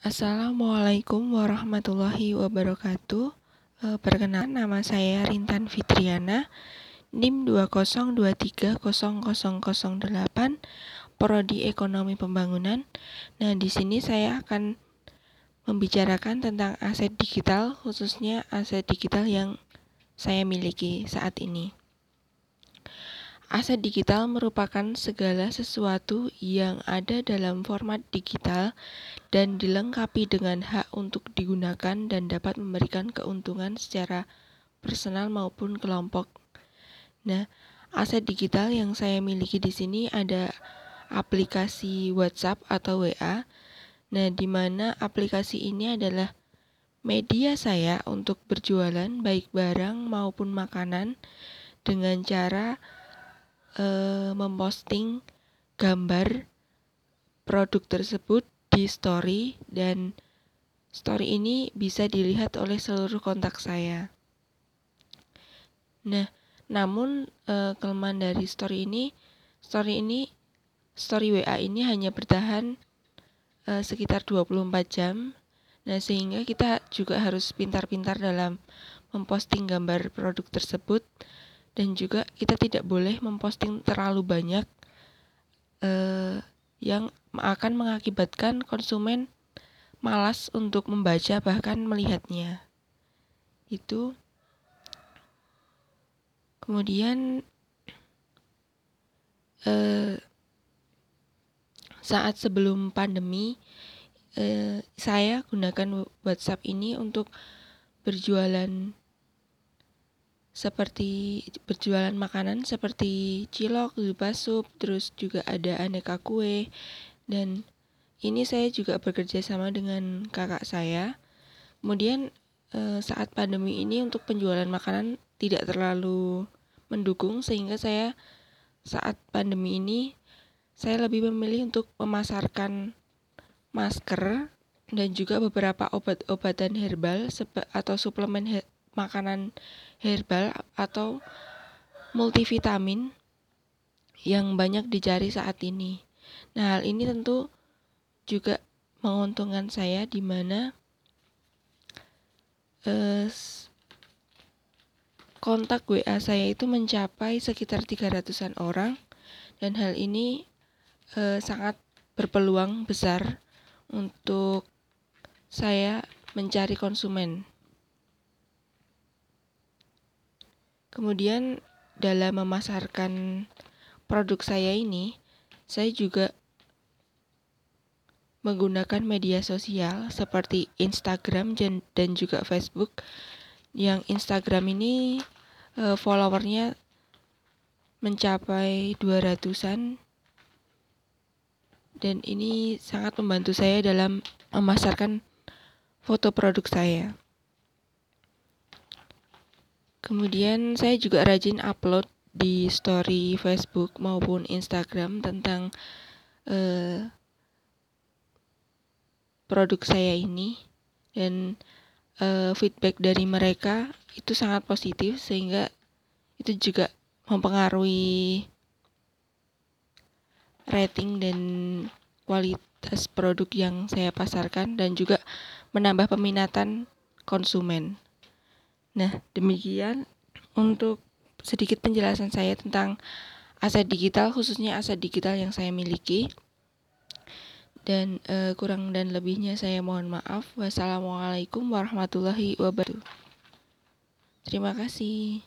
Assalamualaikum warahmatullahi wabarakatuh. E, perkenalkan nama saya Rintan Fitriana, NIM 202300008, Prodi Ekonomi Pembangunan. Nah, di sini saya akan membicarakan tentang aset digital, khususnya aset digital yang saya miliki saat ini. Aset digital merupakan segala sesuatu yang ada dalam format digital dan dilengkapi dengan hak untuk digunakan dan dapat memberikan keuntungan secara personal maupun kelompok. Nah, aset digital yang saya miliki di sini ada aplikasi WhatsApp atau WA. Nah, di mana aplikasi ini adalah media saya untuk berjualan baik barang maupun makanan dengan cara uh, memposting gambar produk tersebut di story dan story ini bisa dilihat oleh seluruh kontak saya. Nah, namun uh, kelemahan dari story ini, story ini, story WA ini hanya bertahan uh, sekitar 24 jam. Nah, sehingga kita juga harus pintar-pintar dalam memposting gambar produk tersebut dan juga kita tidak boleh memposting terlalu banyak uh, yang akan mengakibatkan konsumen malas untuk membaca bahkan melihatnya. Itu. Kemudian uh, saat sebelum pandemi uh, saya gunakan WhatsApp ini untuk berjualan seperti berjualan makanan seperti cilok, zupa sup, terus juga ada aneka kue dan ini saya juga bekerja sama dengan kakak saya. Kemudian e, saat pandemi ini untuk penjualan makanan tidak terlalu mendukung sehingga saya saat pandemi ini saya lebih memilih untuk memasarkan masker dan juga beberapa obat-obatan herbal atau suplemen makanan herbal atau multivitamin yang banyak dicari saat ini. Nah, hal ini tentu juga menguntungkan saya di mana eh, kontak WA saya itu mencapai sekitar 300-an orang dan hal ini eh, sangat berpeluang besar untuk saya mencari konsumen. Kemudian dalam memasarkan produk saya ini, saya juga menggunakan media sosial seperti Instagram dan juga Facebook. Yang Instagram ini uh, followernya mencapai 200-an dan ini sangat membantu saya dalam memasarkan foto produk saya. Kemudian saya juga rajin upload di story Facebook maupun Instagram tentang uh, produk saya ini dan uh, feedback dari mereka itu sangat positif sehingga itu juga mempengaruhi rating dan kualitas produk yang saya pasarkan dan juga menambah peminatan konsumen. Nah, demikian untuk sedikit penjelasan saya tentang aset digital, khususnya aset digital yang saya miliki. Dan uh, kurang dan lebihnya saya mohon maaf. Wassalamualaikum warahmatullahi wabarakatuh. Terima kasih.